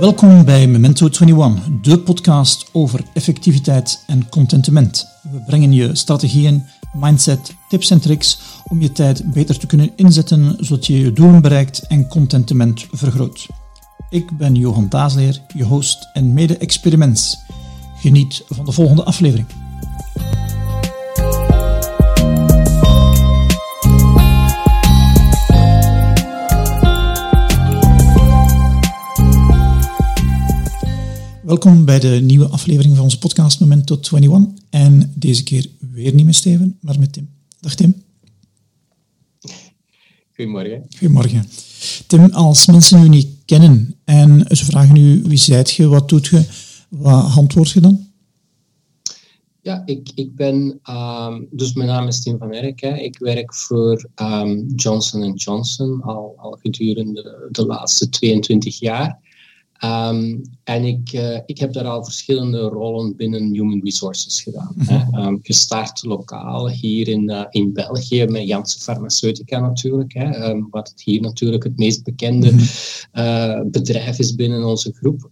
Welkom bij Memento 21, de podcast over effectiviteit en contentement. We brengen je strategieën, mindset, tips en tricks om je tijd beter te kunnen inzetten zodat je je doelen bereikt en contentement vergroot. Ik ben Johan Daasleer, je host en mede-experiments. Geniet van de volgende aflevering. Welkom bij de nieuwe aflevering van onze podcast Memento 21. En deze keer weer niet met Steven, maar met Tim. Dag Tim. Goedemorgen. Goedemorgen. Tim, als mensen u niet kennen en ze vragen u wie zijt je, wat doet je, wat antwoord je dan? Ja, ik, ik ben, um, dus mijn naam is Tim van Erk. Hè. Ik werk voor um, Johnson Johnson al, al gedurende de laatste 22 jaar. Um, en ik, uh, ik heb daar al verschillende rollen binnen Human Resources gedaan. Mm -hmm. um, gestart lokaal hier in, uh, in België met Janssen Pharmaceutica natuurlijk. Hè, um, wat het hier natuurlijk het meest bekende mm -hmm. uh, bedrijf is binnen onze groep.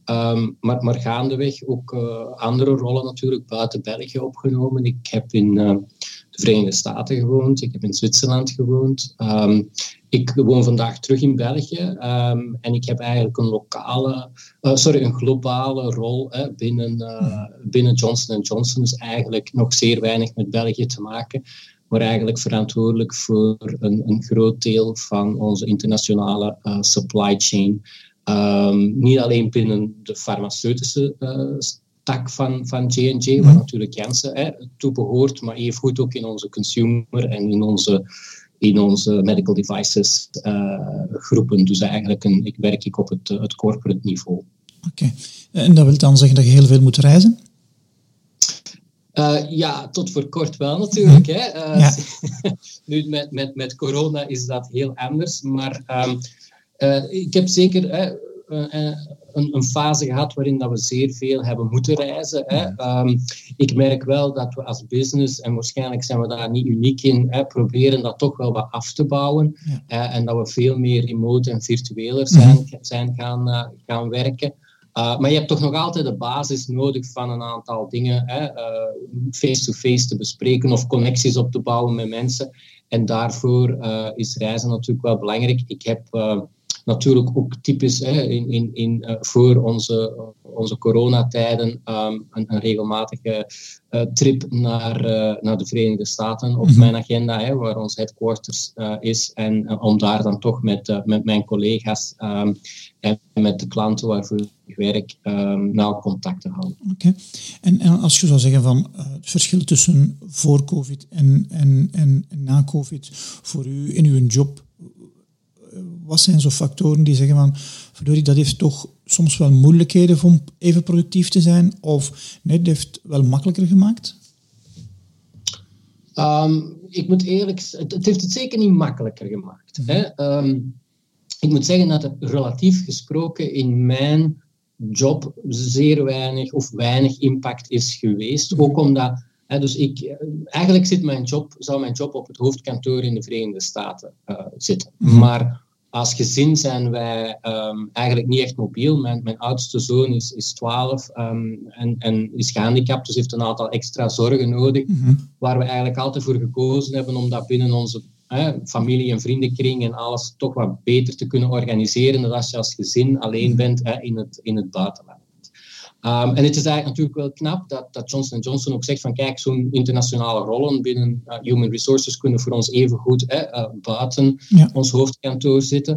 maar, maar gaandeweg ook andere rollen natuurlijk buiten België opgenomen. Ik heb in de Verenigde Staten gewoond, ik heb in Zwitserland gewoond. Ik woon vandaag terug in België um, en ik heb eigenlijk een lokale, uh, sorry, een globale rol hè, binnen, uh, binnen Johnson Johnson. Dus eigenlijk nog zeer weinig met België te maken, maar eigenlijk verantwoordelijk voor een, een groot deel van onze internationale uh, supply chain. Um, niet alleen binnen de farmaceutische tak van, van J&J, waar natuurlijk Janssen toe behoort, maar evengoed ook in onze consumer en in onze in onze medical devices uh, groepen. Dus eigenlijk een, ik werk ik op het, het corporate niveau. Oké, okay. en dat wil dan zeggen dat je heel veel moet reizen? Uh, ja, tot voor kort wel natuurlijk. Hè. Uh, ja. nu met, met, met corona is dat heel anders. Maar um, ik heb zeker een, een, fase gehad waarin dat we zeer veel hebben moeten reizen. Hè. Um, ik merk wel dat we als business, en waarschijnlijk zijn we daar niet uniek in, hè, proberen dat toch wel wat af te bouwen. Ja. en dat we veel meer remote en virtueler zijn, mm -hmm. zijn gaan, uh, gaan werken. Uh, maar je hebt toch nog altijd de basis nodig van een aantal dingen face-to-face -face te bespreken of connecties op te bouwen met mensen. En daarvoor is reizen natuurlijk wel belangrijk. Ik heb natuurlijk ook typisch hè, in, in, in, uh, voor onze, onze coronatijden um, een, een, regelmatige uh, trip naar, uh, naar de Verenigde Staten op mm -hmm. mijn agenda, hè, waar ons headquarters is. En om daar dan toch met, met mijn collega's um, en met de klanten waarvoor ik werk um, nauw contact te houden. Oké. Okay. En, en, als je zou zeggen van het verschil tussen voor COVID en, en, en na COVID voor u in uw job wat zijn zo factoren die zeggen van, verdorie, dat heeft toch soms wel moeilijkheden om even productief te zijn, of nee, dat heeft wel makkelijker gemaakt? Um, ik moet eerlijk het, het heeft het zeker niet makkelijker gemaakt. Mm -hmm. hè? Um, ik moet zeggen dat er relatief gesproken in mijn job zeer weinig of weinig impact is geweest. -hmm. Ook omdat He, dus ik, eigenlijk zit mijn job, zou mijn job op het hoofdkantoor in de Verenigde Staten uh, zitten. Mm -hmm. Maar als gezin zijn wij um, eigenlijk niet echt mobiel. Mijn, mijn oudste zoon is, is 12 um, en, en is gehandicapt, dus heeft een aantal extra zorgen nodig. Mm -hmm. Waar we eigenlijk altijd voor gekozen hebben om dat binnen onze familie- en vriendenkring en alles toch wat beter te kunnen organiseren dan als je als gezin alleen bent hè, in, het, in het buitenland. Um, en het is eigenlijk natuurlijk wel knap dat, dat Johnson Johnson ook zegt van kijk, zo'n internationale rollen binnen uh, Human Resources kunnen voor ons even goed uh, buiten ja. ons hoofdkantoor zitten.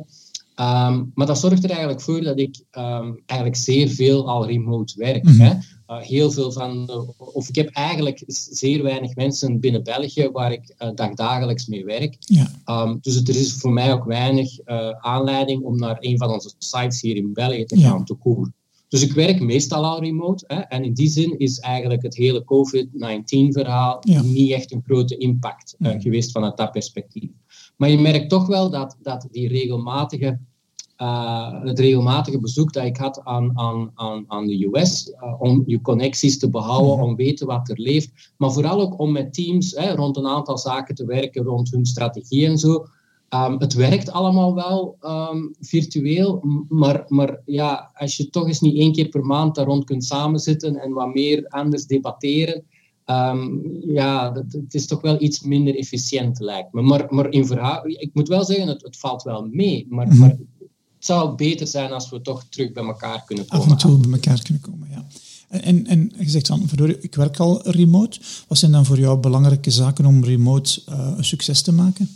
Um, maar dat zorgt er eigenlijk voor dat ik um, eigenlijk zeer veel al remote werk. Mm -hmm. hè. Uh, heel veel van, of ik heb eigenlijk zeer weinig mensen binnen België waar ik dagdagelijks mee werk. Ja. dus het, er is voor mij ook weinig aanleiding om naar een van onze sites hier in België te gaan ja. te koeren. Dus ik werk meestal al remote. Hè, en in die zin is eigenlijk het hele COVID-19-verhaal ja. niet echt een grote impact uh, geweest vanuit dat perspectief. Maar je merkt toch wel dat, dat die regelmatige, uh, het regelmatige bezoek dat ik had aan, aan, aan, aan de US, uh, om je connecties te behouden, ja. om weten wat er leeft, maar vooral ook om met teams hè, rond een aantal zaken te werken, rond hun strategie en zo, Ehm, het werkt allemaal wel ehm, virtueel, maar, maar ja, als je toch eens niet één keer per maand daar rond kunt samenzitten en wat meer anders debatteren, um, ja, het is toch wel iets minder efficiënt lijkt me. Maar, maar in verhaal, ik moet wel zeggen, het, het valt wel mee, maar, mhm. maar het zou beter zijn als we toch terug bij elkaar kunnen komen. Af en toe bij elkaar kunnen komen, ja. En, en je zegt dan, ik werk al remote. Wat zijn dan voor jou belangrijke zaken om remote uh, een succes te maken?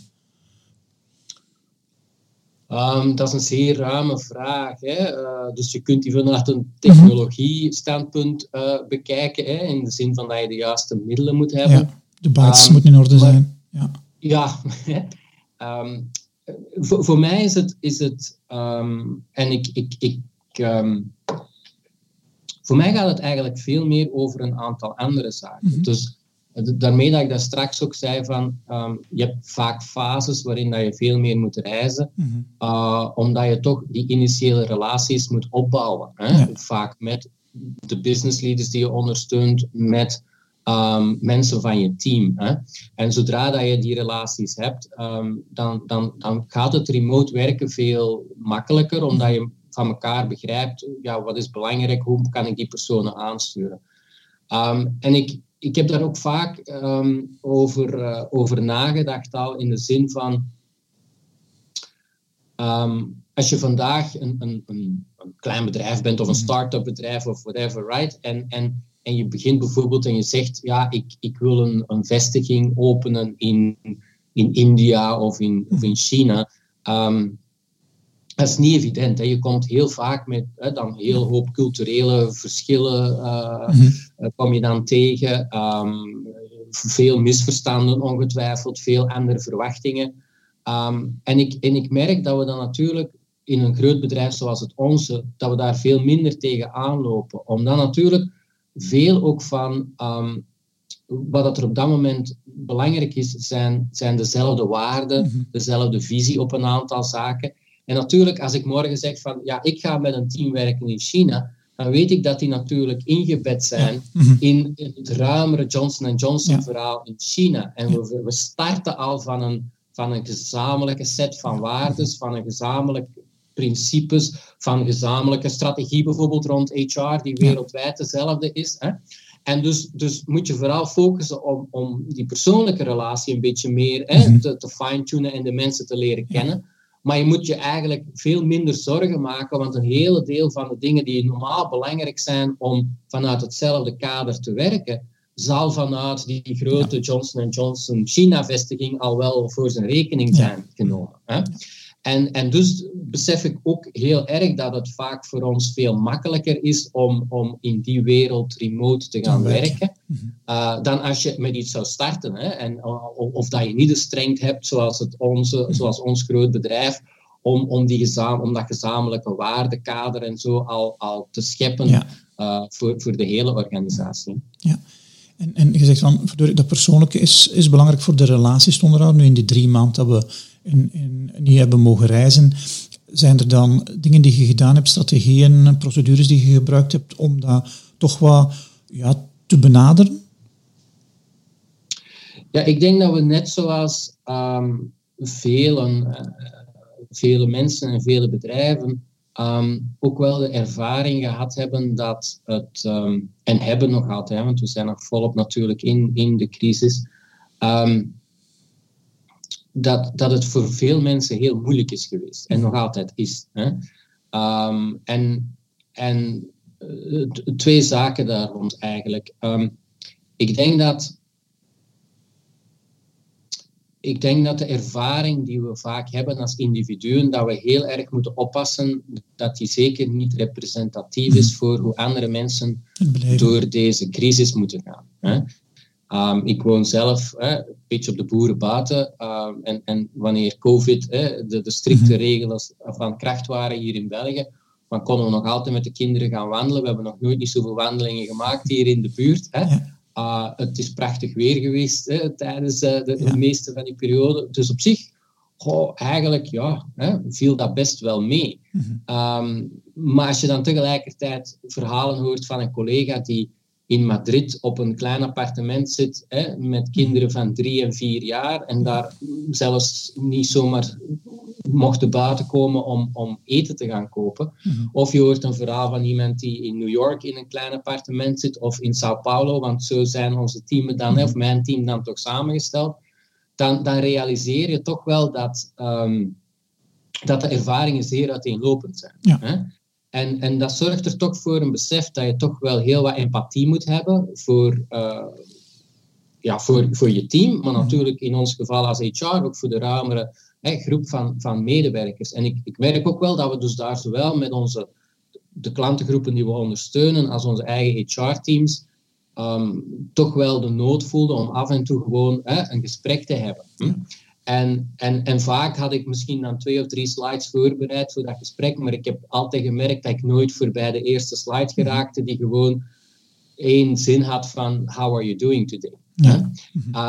Um, dat is een zeer ruime vraag. Hè. Uh, dus je kunt die vanuit een technologie-standpunt uh, bekijken, hè, in de zin van dat je de juiste middelen moet hebben. Ja, de basis um, moet in orde zijn. Ja, ja um, voor, voor, mij is het, is het en ik, ik, ik voor mij gaat het eigenlijk veel meer over een aantal andere zaken. Mhm. Dus daarmee dat ik dat straks ook zei van, um, je hebt vaak fases waarin dat je veel meer moet reizen, mhm. uh, omdat je toch die initiële relaties moet opbouwen. Hè? Vaak met de business leaders die je ondersteunt, met um, mensen van je team. Hè? En zodra dat je die relaties hebt, um, dan, dan, dan gaat het remote werken veel makkelijker, omdat je van elkaar begrijpt, ja, wat is belangrijk, hoe kan ik die personen aansturen. En ik, ik heb daar ook vaak ehm, over, uh, over nagedacht al in de zin van ehm, als je vandaag een, een, een, een, klein bedrijf bent of een mhm. start-up bedrijf of whatever, right? En, en, en je begint bijvoorbeeld en je zegt, ja, ik, ik wil een, een vestiging openen in, in India of in, of in China. Um, dat is niet evident. Hè. Je komt heel vaak met hè, dan heel hoop culturele verschillen uh, mm kom je dan tegen. Um, veel misverstanden ongetwijfeld, veel andere verwachtingen. Um, en, ik, en ik merk dat we dan natuurlijk in een groot bedrijf zoals het onze, dat we daar veel minder tegen aanlopen. Omdat natuurlijk veel ook van um, wat er op dat moment belangrijk is, zijn, zijn dezelfde waarden, mhm. dezelfde visie op een aantal zaken. En natuurlijk, als ik morgen zeg van ja, ik ga met een team werken in China, dan weet ik dat die natuurlijk ingebed zijn mhm. in het ruimere Johnson Johnson verhaal in China. En we, we starten al van een, van een gezamenlijke set van waarden, van een gezamenlijk principes, van gezamenlijke strategie bijvoorbeeld rond HR, die wereldwijd dezelfde is. Hè? En dus, dus moet je vooral focussen om, om die persoonlijke relatie een beetje meer hè, mhm. te, te fine-tunen en de mensen te leren kennen. Maar je moet je eigenlijk veel minder zorgen maken, want een hele deel van de dingen die normaal belangrijk zijn om vanuit hetzelfde kader te werken, zal vanuit die grote Johnson Johnson China-vestiging al wel voor zijn rekening zijn genomen. Hè? En, en dus besef ik ook heel erg dat het vaak voor ons veel makkelijker is om, om in die wereld remote te gaan werken, mhm. uh, dan als je met iets zou starten. Hè, en, of, of, dat je niet de strength hebt, zoals, het onze, mhm. zoals ons groot bedrijf, om, om, die gezam, om dat gezamenlijke waardekader en zo al, al te scheppen uh, voor, voor de hele organisatie. Ja. En, en je zegt van, dat persoonlijke is, is belangrijk voor de relaties te onderhouden. Nu in die drie maanden dat we in, in, niet hebben mogen reizen, zijn er dan dingen die je gedaan hebt, strategieën, procedures die je gebruikt hebt om dat toch wat ja, te benaderen? Ja, ik denk dat we net zoals um, vele, mensen en vele bedrijven Ehm, ook wel de ervaring gehad hebben dat het, ehm, en hebben nog altijd, want we zijn nog volop natuurlijk in, in de crisis, dat, dat het voor veel mensen heel moeilijk is geweest en nog altijd is. Hè? en en uh, twee zaken daar rond eigenlijk. ik denk dat ik denk dat de ervaring die we vaak hebben als individuen, dat we heel erg moeten oppassen dat die zeker niet representatief is mhm. voor hoe andere mensen door deze crisis moeten gaan. Hè. Um, ik woon zelf een beetje op de boerenbaten. Um, en, en, wanneer COVID, de, de, strikte mhm. regels van kracht waren hier in België, dan konden we nog altijd met de kinderen gaan wandelen. We hebben nog nooit niet zoveel wandelingen gemaakt hier in de buurt. Hè. Uh, het is prachtig weer geweest hè, tijdens uh, de, meeste van die periode. Dus op zich, goh, eigenlijk ja, hè, viel dat best wel mee. Mm -hmm. um, maar als je dan tegelijkertijd verhalen hoort van een collega die, in Madrid op een klein appartement zit hè, met kinderen van drie en vier jaar en daar zelfs niet zomaar mochten buiten komen om, om eten te gaan kopen. Mhm. Of je hoort een verhaal van iemand die in New York in een klein appartement zit of in Sao Paulo, want zo zijn onze teams dan, of mijn team dan toch samengesteld. Dan, dan realiseer je toch wel dat, ehm, dat de ervaringen zeer uiteenlopend zijn. Ja. Hè? En, en dat zorgt er toch voor een besef dat je toch wel heel wat empathie moet hebben voor, eh, ja, voor, voor je team, maar natuurlijk in ons geval als HR ook voor de ruimere hè, groep van, van medewerkers. En ik, ik merk ook wel dat we dus daar zowel met onze, de klantengroepen die we ondersteunen als onze eigen HR-teams ehm, toch wel de nood voelden om af en toe gewoon hè, een gesprek te hebben. Hm? En, en, en vaak had ik misschien dan twee of drie slides voorbereid voor dat gesprek, maar ik heb altijd gemerkt dat ik nooit voorbij de eerste slide geraakte, die gewoon één zin had van How are you doing today? Ja.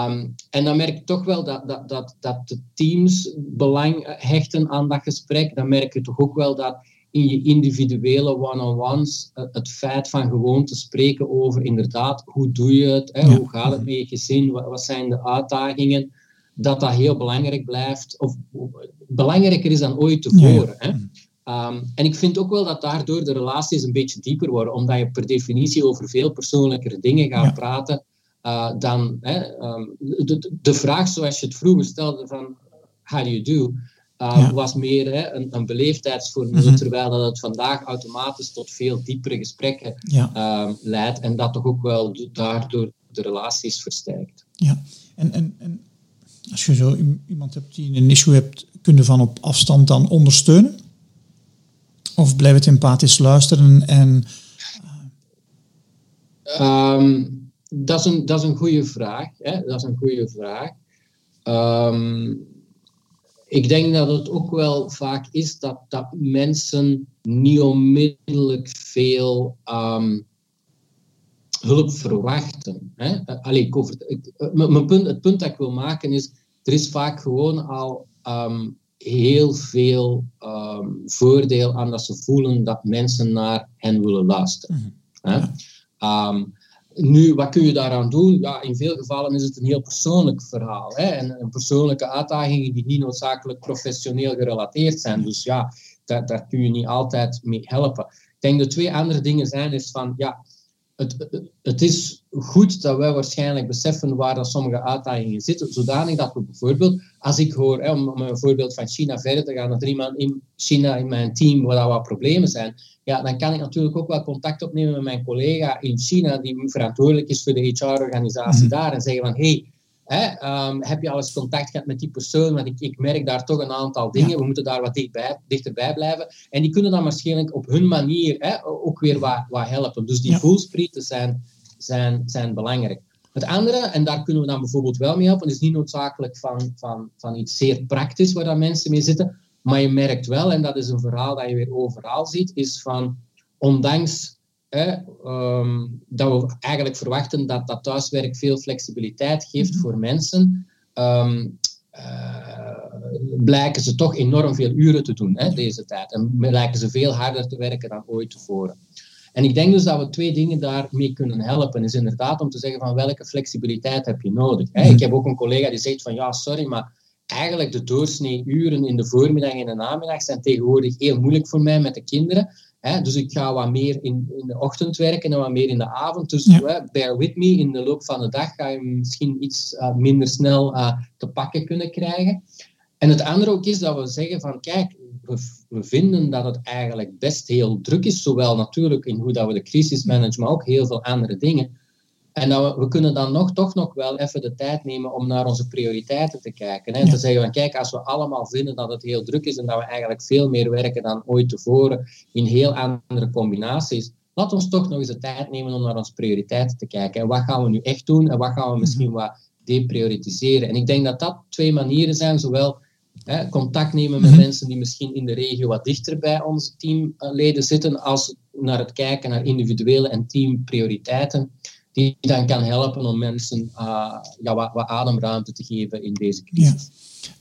Um, en dan merk ik toch wel dat, dat, dat, dat de teams belang hechten aan dat gesprek. Dan merk je toch ook wel dat in je individuele one-on-ones uh, het feit van gewoon te spreken over inderdaad, hoe doe je het, hè, hoe gaat het met je gezin, wat, wat zijn de uitdagingen, dat dat heel belangrijk blijft, of of belangrijker is dan ooit ja. tevoren. Hè. Um, en ik vind ook wel dat daardoor de relaties een beetje dieper worden, omdat je per definitie over veel persoonlijkere dingen gaat Ja. praten uh, dan hè, um, de, de vraag zoals je het vroeger stelde van how do you do, uh, Ja. was meer hè, een, een beleefdheidsformule, Mhm. terwijl dat het vandaag automatisch tot veel diepere gesprekken Ja. leidt en dat toch ook wel daardoor de relaties versterkt. Ja, en, en, en als je zo iemand hebt die een issue hebt, kun je van op afstand dan ondersteunen? Of blijf het empathisch luisteren en... Ehm, dat, is een, dat is een goede vraag. Hè? Dat is een goede vraag. Ehm, ik denk dat het ook wel vaak is dat, dat mensen niet onmiddellijk veel ehm, hulp verwachten. Hè? Allee, ik over, ik- eh, mijn punt, het punt dat ik wil maken is, er is vaak gewoon al ehm, heel veel ehm, voordeel aan dat ze voelen dat mensen naar hen willen luisteren. Hè? Ehm, nu, wat kun je daaraan doen? Ja, in veel gevallen is het een heel persoonlijk verhaal. Hè? En, en persoonlijke uitdagingen die niet noodzakelijk professioneel gerelateerd zijn. Dus ja, daar, daar kun je niet altijd mee helpen. Ik denk de twee andere dingen zijn, is van, ja, het, is goed dat wij waarschijnlijk beseffen waar dat sommige uitdagingen zitten, zodanig dat we bijvoorbeeld, als ik hoor, hè, om, om een voorbeeld van China verder te gaan, dat er iemand in China in mijn team waar er wat problemen zijn, ja, dan kan ik natuurlijk ook wel contact opnemen met mijn collega in China, die verantwoordelijk is voor de HR-organisatie Mhm. daar, en zeggen van, hey, hè, ehm, heb je al eens contact gehad met die persoon, want ik, ik merk daar toch een aantal dingen, Ja. we moeten daar wat dichtbij, dichterbij blijven. En die kunnen dan waarschijnlijk op hun manier hè, ook weer wat, wat helpen. Dus die Ja. voelsprieten zijn, zijn, zijn belangrijk. Het andere, en daar kunnen we dan bijvoorbeeld wel mee helpen, is niet noodzakelijk van, van, van iets zeer praktisch waar dan mensen mee zitten, maar je merkt wel, en dat is een verhaal dat je weer overal ziet, is van, ondanks hè, ehm, dat we eigenlijk verwachten dat dat thuiswerk veel flexibiliteit geeft Mhm. voor mensen, eh, blijken ze toch enorm veel uren te doen hè, deze tijd. En lijken ze veel harder te werken dan ooit tevoren. En ik denk dus dat we twee dingen daarmee kunnen helpen. Is inderdaad om te zeggen van welke flexibiliteit heb je nodig. Hè? Mhm. Ik heb ook een collega die zegt van ja, sorry, maar eigenlijk de doorsnee uren in de voormiddag en de namiddag zijn tegenwoordig heel moeilijk voor mij met de kinderen. Hè? Dus ik ga wat meer in, in de ochtend werken en wat meer in de avond. Dus Ja. hè, bear with me, in de loop van de dag ga je misschien iets eh, minder snel eh, te pakken kunnen krijgen. En het andere ook is dat we zeggen van kijk, we, we vinden dat het eigenlijk best heel druk is, zowel natuurlijk in hoe dat we de crisis managen, maar ook heel veel andere dingen. En dat we, we kunnen dan nog, toch nog wel even de tijd nemen om naar onze prioriteiten te kijken. Hè? En Ja. te zeggen van kijk, als we allemaal vinden dat het heel druk is en dat we eigenlijk veel meer werken dan ooit tevoren in heel andere combinaties, laat ons toch nog eens de tijd nemen om naar onze prioriteiten te kijken. En wat gaan we nu echt doen en wat gaan we misschien wat deprioritiseren. En ik denk dat dat twee manieren zijn, zowel hè, contact nemen met Mhm. mensen die misschien in de regio wat dichter bij onze teamleden zitten, als naar het kijken naar individuele en teamprioriteiten, die dan kan helpen om mensen uh, ja, wat, wat, ademruimte te geven in deze crisis.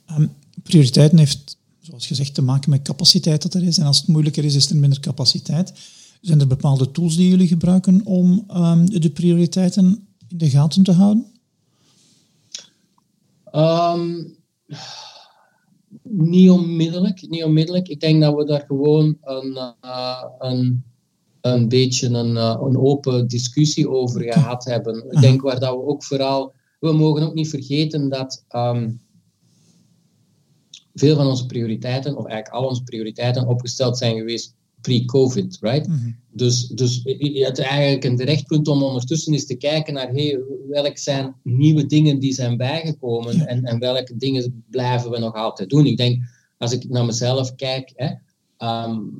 Ja. Um, prioriteiten heeft, zoals gezegd, te maken met capaciteit dat er is. En als het moeilijker is, is er minder capaciteit. Zijn er bepaalde tools die jullie gebruiken om ehm, de prioriteiten in de gaten te houden? Ehm, niet onmiddellijk, niet onmiddellijk. Ik denk dat we daar gewoon een, uh, een, een beetje een, uh, een open discussie over gehad hebben. Ik denk waar dat we ook vooral... We mogen ook niet vergeten dat um, veel van onze prioriteiten, of eigenlijk al onze prioriteiten, opgesteld zijn geweest pre-COVID, right? Mm -hmm. Dus, dus het eigenlijk een terechtpunt om ondertussen eens te kijken naar hey, welke zijn nieuwe dingen die zijn bijgekomen ja. en, en welke dingen blijven we nog altijd doen. Ik denk, als ik naar mezelf kijk, hè, um,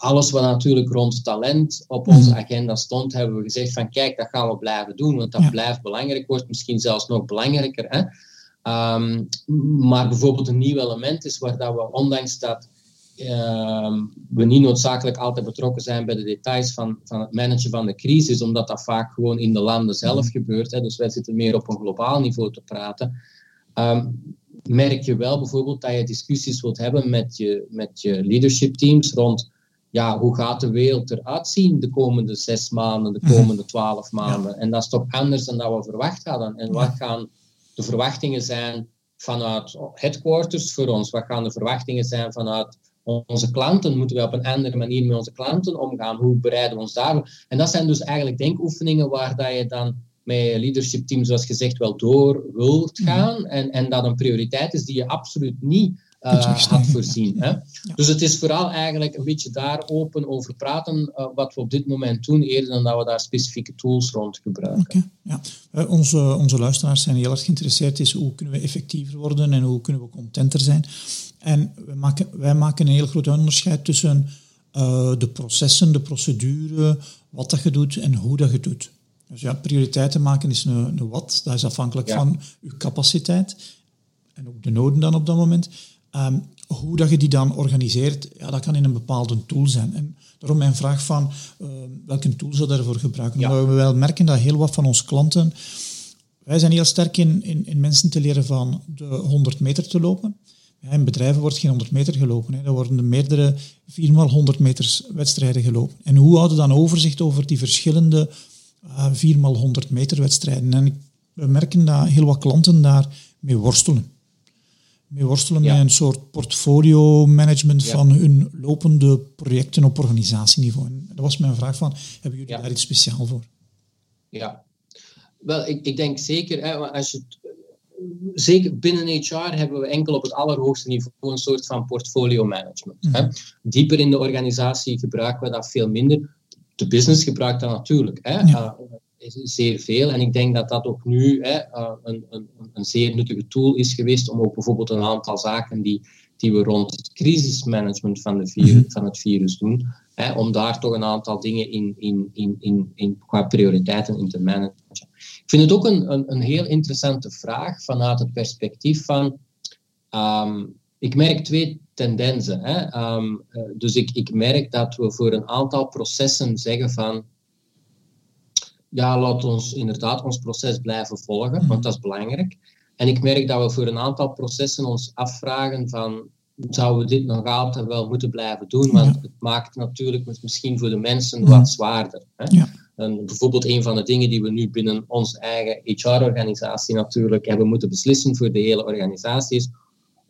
alles wat natuurlijk rond talent op onze mm -hmm. agenda stond, hebben we gezegd van kijk, dat gaan we blijven doen, want dat ja. blijft belangrijk, wordt misschien zelfs nog belangrijker. Hè? Um, maar bijvoorbeeld een nieuw element is waar dat we, ondanks dat uh, we niet noodzakelijk altijd betrokken zijn bij de details van, van het managen van de crisis, omdat dat vaak gewoon in de landen zelf gebeurt. Hè, dus wij zitten meer op een globaal niveau te praten. Um, merk je wel bijvoorbeeld dat je discussies wilt hebben met je, met je leadership teams rond ja, hoe gaat de wereld eruit zien de komende zes maanden, de komende twaalf maanden. Ja. En dat is toch anders dan dat we verwacht hadden. En wat gaan de verwachtingen zijn vanuit headquarters voor ons? Wat gaan de verwachtingen zijn vanuit onze klanten? Moeten we op een andere manier met onze klanten omgaan? Hoe bereiden we ons daarop? En dat zijn dus eigenlijk denkoefeningen waar dat je dan met je leadership team, zoals gezegd, wel door wilt gaan. Mm -hmm. en, en dat een prioriteit is die je absoluut niet uh, had voorzien. Hè? Ja. Dus het is vooral eigenlijk een beetje daar open over praten, uh, wat we op dit moment doen, eerder dan dat we daar specifieke tools rond gebruiken. Okay, ja. Uh, onze, onze luisteraars zijn heel erg geïnteresseerd in hoe kunnen we effectiever worden en hoe kunnen we contenter zijn. En wij maken, wij maken een heel groot onderscheid tussen de processen, de procedure, wat dat je doet en hoe dat je doet. Dus ja, prioriteiten maken is een, een wat, dat is afhankelijk ja. van je capaciteit en ook de noden dan op dat moment. Um, hoe dat je die dan organiseert, ja, dat kan in een bepaalde tool zijn. En daarom mijn vraag van, uh, welke tool zou je daarvoor gebruiken? Ja. we wel merken dat heel wat van onze klanten, wij zijn heel sterk in, in, in mensen te leren van de 100 meter te lopen. Ja, in bedrijven wordt geen 100 meter gelopen. Hè. Er worden de meerdere 4 x 100 meters wedstrijden gelopen. En hoe houden we dan overzicht over die verschillende uh, 4 x 100 meter wedstrijden? En we merken dat heel wat klanten daar mee worstelen mee worstelen ja. met een soort portfolio management ja. van hun lopende projecten op organisatieniveau. En dat was mijn vraag van, hebben jullie daar iets speciaal voor? Ja, wel, ik, ik denk zeker, hè, als je zeker binnen HR hebben we enkel op het allerhoogste niveau een soort van portfolio management. Mm. Hè. Dieper in de organisatie gebruiken we dat veel minder. De business gebruikt dat natuurlijk. Hè. Ja. Uh, zeer veel. En ik denk dat dat ook nu hè, uh, een, een, een, zeer nuttige tool is geweest om ook bijvoorbeeld een aantal zaken die, die we rond het crisismanagement van, de virus, -hmm. van het virus doen, hè, om daar toch een aantal dingen in, in, in, in, in, qua prioriteiten in te managen. Ik vind het ook een, een, een heel interessante vraag vanuit het perspectief van. Um, ik merk twee tendensen. Hè. Um, uh, dus ik, ik merk dat we voor een aantal processen zeggen van ja, laat ons inderdaad ons proces blijven volgen, want mhm. dat is belangrijk. En ik merk dat we voor een aantal processen ons afvragen van, zouden we dit nog altijd wel moeten blijven doen? Want ja. het maakt natuurlijk misschien voor de mensen wat zwaarder. Hè? Ja. En bijvoorbeeld een van de dingen die we nu binnen onze eigen HR-organisatie natuurlijk hebben moeten beslissen voor de hele organisatie is,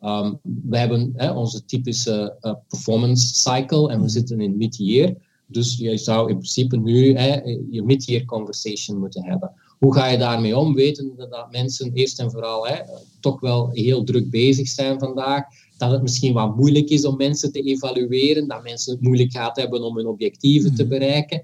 um, we hebben hè, onze typische uh, performance cycle en we mhm. zitten in mid-year. Dus je zou in principe nu hè, je mid-year conversation moeten hebben. Hoe ga je daarmee om? Weten dat mensen eerst en vooral hè, toch wel heel druk bezig zijn vandaag. Dat het misschien wat moeilijk is om mensen te evalueren. Dat mensen het moeilijk gaat hebben om hun objectieven te mhm. bereiken.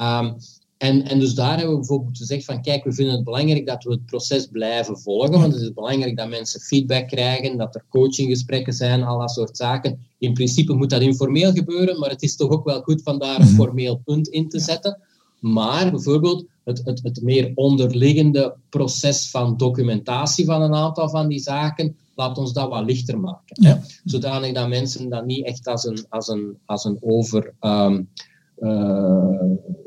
Um, en, en dus daar hebben we bijvoorbeeld gezegd van kijk, we vinden het belangrijk dat we het proces blijven volgen, want het is belangrijk dat mensen feedback krijgen, dat er coachinggesprekken zijn, al dat soort zaken. In principe moet dat informeel gebeuren, maar het is toch ook wel goed van daar een mhm. formeel punt in te zetten. Maar bijvoorbeeld het, het, het meer onderliggende proces van documentatie van een aantal van die zaken, laat ons dat wat lichter maken. Ja. Hè? Zodanig dat mensen dat niet echt als een, als een, als een over... Um, uh,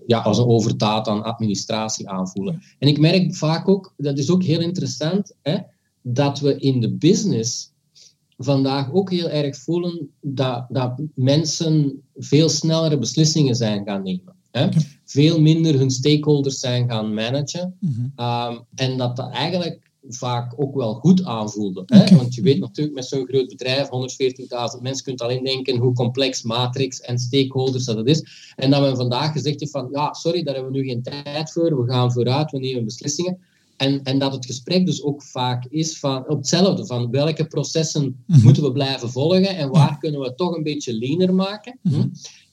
ja, als een overdaad aan administratie aanvoelen. En ik merk vaak ook, dat is ook heel interessant, hè, dat we in de business vandaag ook heel erg voelen dat, dat mensen veel snellere beslissingen zijn gaan nemen. Hè? Veel minder hun stakeholders zijn gaan managen. Mhm. Ehm, en dat dat eigenlijk vaak ook wel goed aanvoelde. Hè? Want je weet natuurlijk met zo'n groot bedrijf, 140.000 mensen, kunt alleen denken hoe complex matrix en stakeholders dat het is. En dat men vandaag gezegd heeft van, ja, sorry, daar hebben we nu geen tijd voor, we gaan vooruit, we nemen beslissingen. En, en dat het gesprek dus ook vaak is van op hetzelfde, van welke processen Mhm. moeten we blijven volgen en waar kunnen we het toch een beetje leaner maken. Mhm. Hm?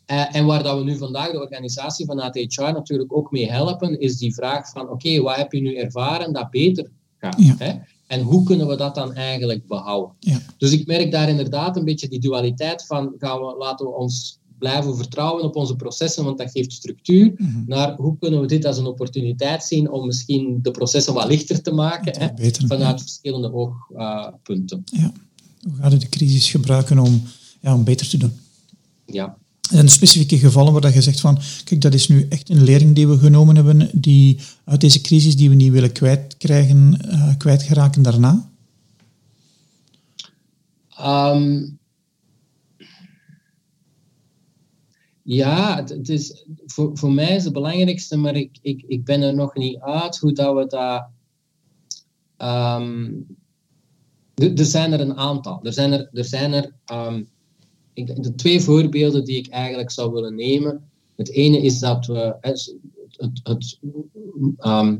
Eh, en waar dat we nu vandaag de organisatie van ATHR natuurlijk ook mee helpen, is die vraag van oké, wat heb je nu ervaren dat beter gaat? Ja. Hè? En hoe kunnen we dat dan eigenlijk behouden? Ja. Dus ik merk daar inderdaad een beetje die dualiteit van gaan we, laten we ons blijven vertrouwen op onze processen, want dat geeft structuur, Mhm. naar hoe kunnen we dit als een opportuniteit zien om misschien de processen wat lichter te maken, hè, Beter. vanuit verschillende oogpunten. Ja. Hoe gaat u de crisis gebruiken om, ja, om beter te doen? ja. En specifieke gevallen waar dat je zegt van, kijk, dat is nu echt een lering die we genomen hebben, die uit deze crisis die we niet willen kwijtkrijgen, eh kwijtgeraken daarna? Ehm, ja, het, is, voor, voor mij is het belangrijkste, maar ik, ik, ik ben er nog niet uit hoe dat we dat. ehm, er er zijn er een aantal. Er zijn er, er, zijn er ehm, ik, de twee voorbeelden die ik eigenlijk zou willen nemen. Het ene is dat we het, het, het, ehm,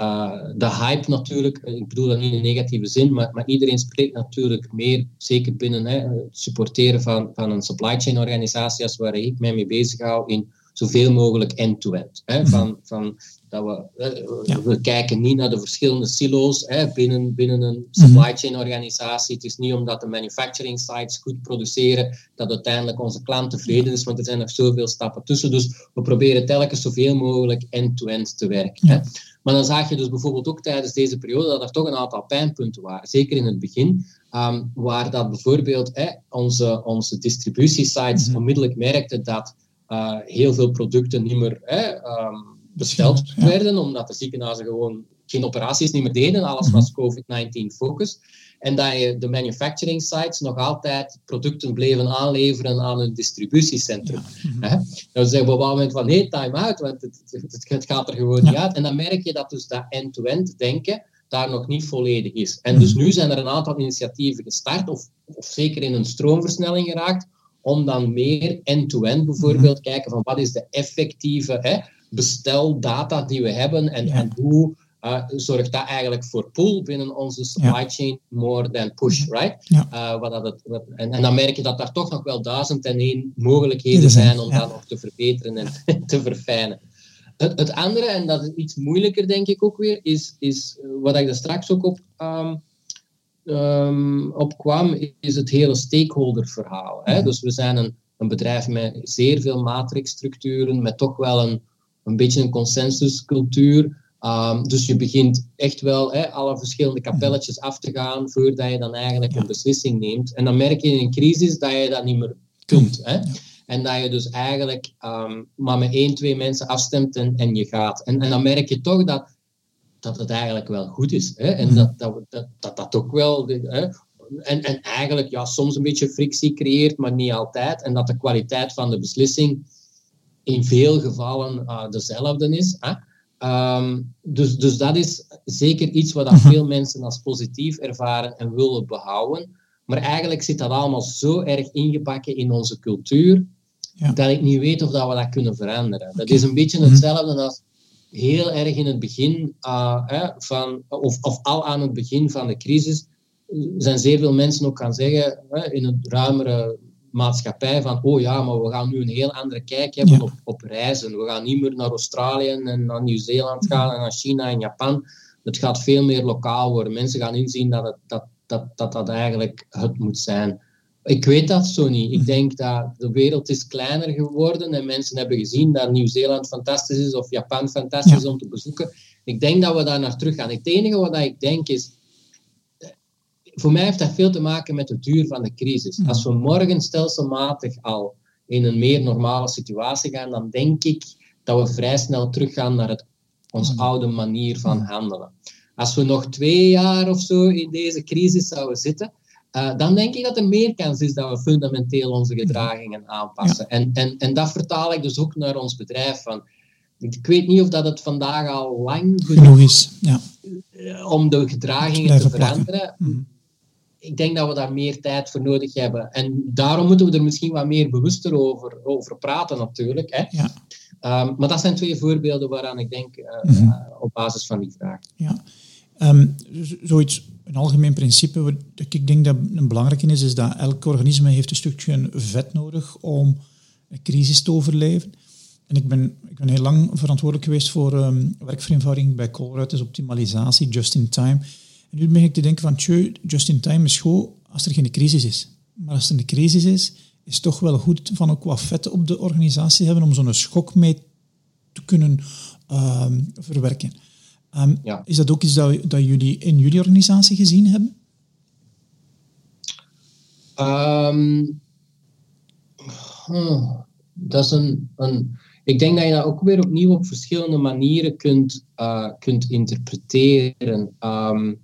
uh, de hype natuurlijk, ik bedoel dat niet in een negatieve zin, maar, maar iedereen spreekt natuurlijk meer, zeker binnen hè, het supporteren van, van een supply chain organisatie, als waar ik mij mee bezig hou, in zoveel mogelijk end-to-end. Hè, van, van, dat we, Ja. we kijken niet naar de verschillende silo's hè, binnen, binnen een supply chain organisatie. Het is niet omdat de manufacturing sites goed produceren dat uiteindelijk onze klant tevreden is, want er zijn nog zoveel stappen tussen. Dus we proberen telkens zoveel mogelijk end-to-end te werken. Hè. Maar dan zag je dus bijvoorbeeld ook tijdens deze periode dat er toch een aantal pijnpunten waren. Zeker in het begin, ehm, waar dat bijvoorbeeld hè, onze, onze distributiesites Mhm. onmiddellijk merkten dat uh, heel veel producten niet meer hè, ehm, besteld Ja. werden, omdat de ziekenhuizen gewoon geen operaties niet meer deden. Alles Mhm. was COVID-19 focus. En dat je de manufacturing sites nog altijd producten bleven aanleveren aan een distributiecentrum. Mhm. Hè? Dan zeggen we op een moment van nee, time out, want het, het, het gaat er gewoon Ja. niet uit. En dan merk je dat dus dat end-to-end denken daar nog niet volledig is. En dus nu zijn er een aantal initiatieven gestart, of, of zeker in een stroomversnelling geraakt, om dan meer end-to-end bijvoorbeeld kijken van wat is de effectieve hè, besteldata die we hebben en, Ja. en hoe uh, zorgt dat eigenlijk voor pull binnen onze supply chain more than push, right? Ja. Uh, wat dat het, wat- en, en dan merk je dat daar toch nog wel duizend en één mogelijkheden zijn, om dat nog te verbeteren en te verfijnen. Het, het andere, en dat is iets moeilijker denk ik ook weer, is, is uh, wat ik daar straks ook op, um, um, op kwam, is het hele stakeholder-verhaal. Hè? Mhm. Dus we zijn een, een bedrijf met zeer veel matrixstructuren, met toch wel een, een beetje een consensuscultuur. Um, dus je begint echt wel hè, alle verschillende kapelletjes af te gaan voordat je dan eigenlijk een beslissing neemt. En dan merk je in een crisis dat je dat niet meer kunt. Hè? En dat je dus eigenlijk um, maar met één, twee mensen afstemt en, en je gaat. En, en dan merk je toch dat, dat het eigenlijk wel goed is. Hè? En dat, dat, dat, dat dat ook wel... Hè? En, en eigenlijk ja, soms een beetje frictie creëert, maar niet altijd. En dat de kwaliteit van de beslissing in veel gevallen uh, dezelfde is. Hè? Um, dus, dus dat is zeker iets wat dat veel mensen als positief ervaren en willen behouden. Maar eigenlijk zit dat allemaal zo erg ingebakken in onze cultuur, Ja. dat ik niet weet of dat we dat kunnen veranderen. Dat is een beetje Mhm. hetzelfde als heel erg in het begin uh, hè, van, of, of al aan het begin van de crisis, zijn zeer veel mensen ook gaan zeggen in een ruimere maatschappij van oh ja, maar we gaan nu een heel andere kijk hebben Ja. op, op reizen. We gaan niet meer naar Australië en naar Nieuw-Zeeland gaan en naar China en Japan. Het gaat veel meer lokaal worden. Mensen gaan inzien dat het, dat, dat, dat, dat eigenlijk het moet zijn. Ik weet dat zo niet. Ik denk dat de wereld is kleiner geworden en mensen hebben gezien dat Nieuw-Zeeland fantastisch is of Japan fantastisch is om te bezoeken. Ik denk dat we daar naar terug gaan. Het enige wat ik denk is, voor mij heeft dat veel te maken met de duur van de crisis. Mhm. Als we morgen stelselmatig al in een meer normale situatie gaan, dan denk ik dat we vrij snel teruggaan naar het, ons Mhm. oude manier van handelen. Als we nog twee jaar of zo in deze crisis zouden zitten, uh, dan denk ik dat er meer kans is dat we fundamenteel onze gedragingen aanpassen. En, en, en dat vertaal ik dus ook naar ons bedrijf. Van, ik weet niet of dat het vandaag al lang genoeg is ja. om de gedragingen te veranderen. Mhm. Ik denk dat we daar meer tijd voor nodig hebben. En daarom moeten we er misschien wat meer bewuster over, over praten, natuurlijk. Hè. Ja. Um, maar dat zijn twee voorbeelden waaraan ik denk uh, mm op basis van die vraag. Ja. Um, zoiets, een algemeen principe, wat ik denk dat een belangrijke is, is dat elk organisme heeft een stukje vet nodig om een crisis te overleven. En ik ben, ik ben heel lang verantwoordelijk geweest voor um, werkvereenvoudiging bij Colruyt, dus optimalisatie, just in time. En nu begin ik te denken van, tjö, just in time is goed als er geen crisis is. Maar als er een crisis is, is het toch wel goed van ook wat vet op de organisatie hebben om zo'n schok mee te kunnen um, verwerken. Um, ja. Is dat ook iets dat, dat jullie in jullie organisatie gezien hebben? Um, dat is een, een, ik denk dat je dat ook weer opnieuw op verschillende manieren kunt, uh, kunt interpreteren. Um,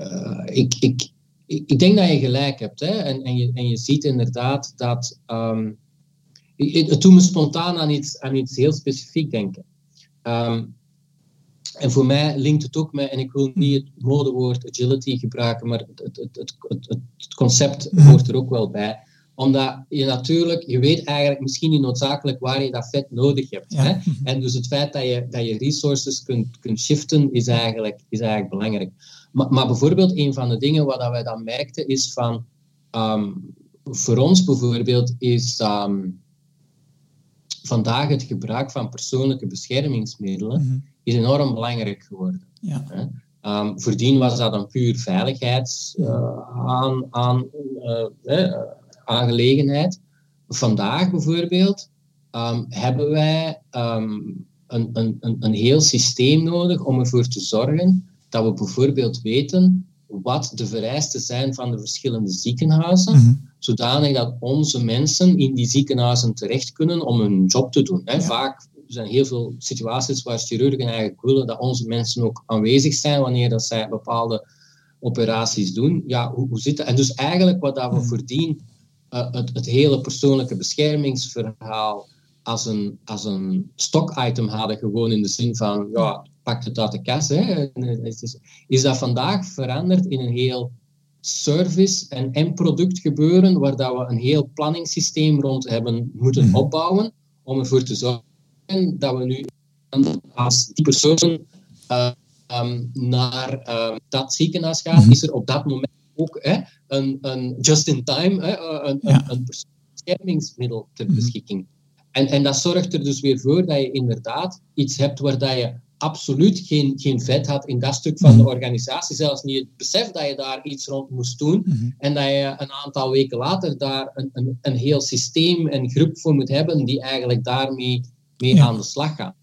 uh, ik, ik, ik denk dat je gelijk hebt. Hè? En, en, je, en je ziet inderdaad dat. Um, het doet me spontaan aan iets, aan iets heel specifiek denken. Um, en voor mij linkt het ook met, en ik wil niet het modewoord agility gebruiken, maar het, het, het, het, het concept mhm. hoort er ook wel bij omdat je natuurlijk, je weet eigenlijk misschien niet noodzakelijk waar je dat vet nodig hebt. Hè? En dus het feit dat je, dat je resources kunt, kunt shiften, is eigenlijk, is eigenlijk belangrijk. Maar, maar bijvoorbeeld, een van de dingen wat wij dan merkten, is van, ehm, voor ons bijvoorbeeld, is ehm, vandaag het gebruik van persoonlijke beschermingsmiddelen mhm. is enorm belangrijk geworden. Ja. Hè? Um, voordien was dat een puur veiligheidsaangelegenheid. Uh, uh, aangelegenheid. Vandaag bijvoorbeeld um, hebben wij um, een, een, een heel systeem nodig om ervoor te zorgen dat we bijvoorbeeld weten wat de vereisten zijn van de verschillende ziekenhuizen, mm zodanig dat onze mensen in die ziekenhuizen terecht kunnen om hun job te doen. Hè. Vaak zijn heel veel situaties waar chirurgen eigenlijk willen dat onze mensen ook aanwezig zijn wanneer dat zij bepaalde operaties doen. Ja, hoe, hoe zit dat? En dus eigenlijk wat dat we mhm. voordien uh, het, het, hele persoonlijke beschermingsverhaal als een, als een stock-item hadden, gewoon in de zin van, ja, pak het uit de kas. Hè. Is, is dat vandaag veranderd in een heel service- en, en product gebeuren, waar dat we een heel planningssysteem rond hebben moeten mhm. opbouwen, om ervoor te zorgen dat we nu als die persoon uh, um, naar uh, dat ziekenhuis gaat, mhm. is er op dat moment ook hè, een, een just-in-time, een, ja. een, beschermingsmiddel ter mhm. beschikking. En, en dat zorgt er dus weer voor dat je inderdaad iets hebt waar dat je absoluut geen, geen vet had in dat stuk van de mhm. organisatie. Zelfs niet het besef dat je daar iets rond moest doen. Mhm. En dat je een aantal weken later daar een, een, een heel systeem en groep voor moet hebben die eigenlijk daarmee mee aan de slag gaan.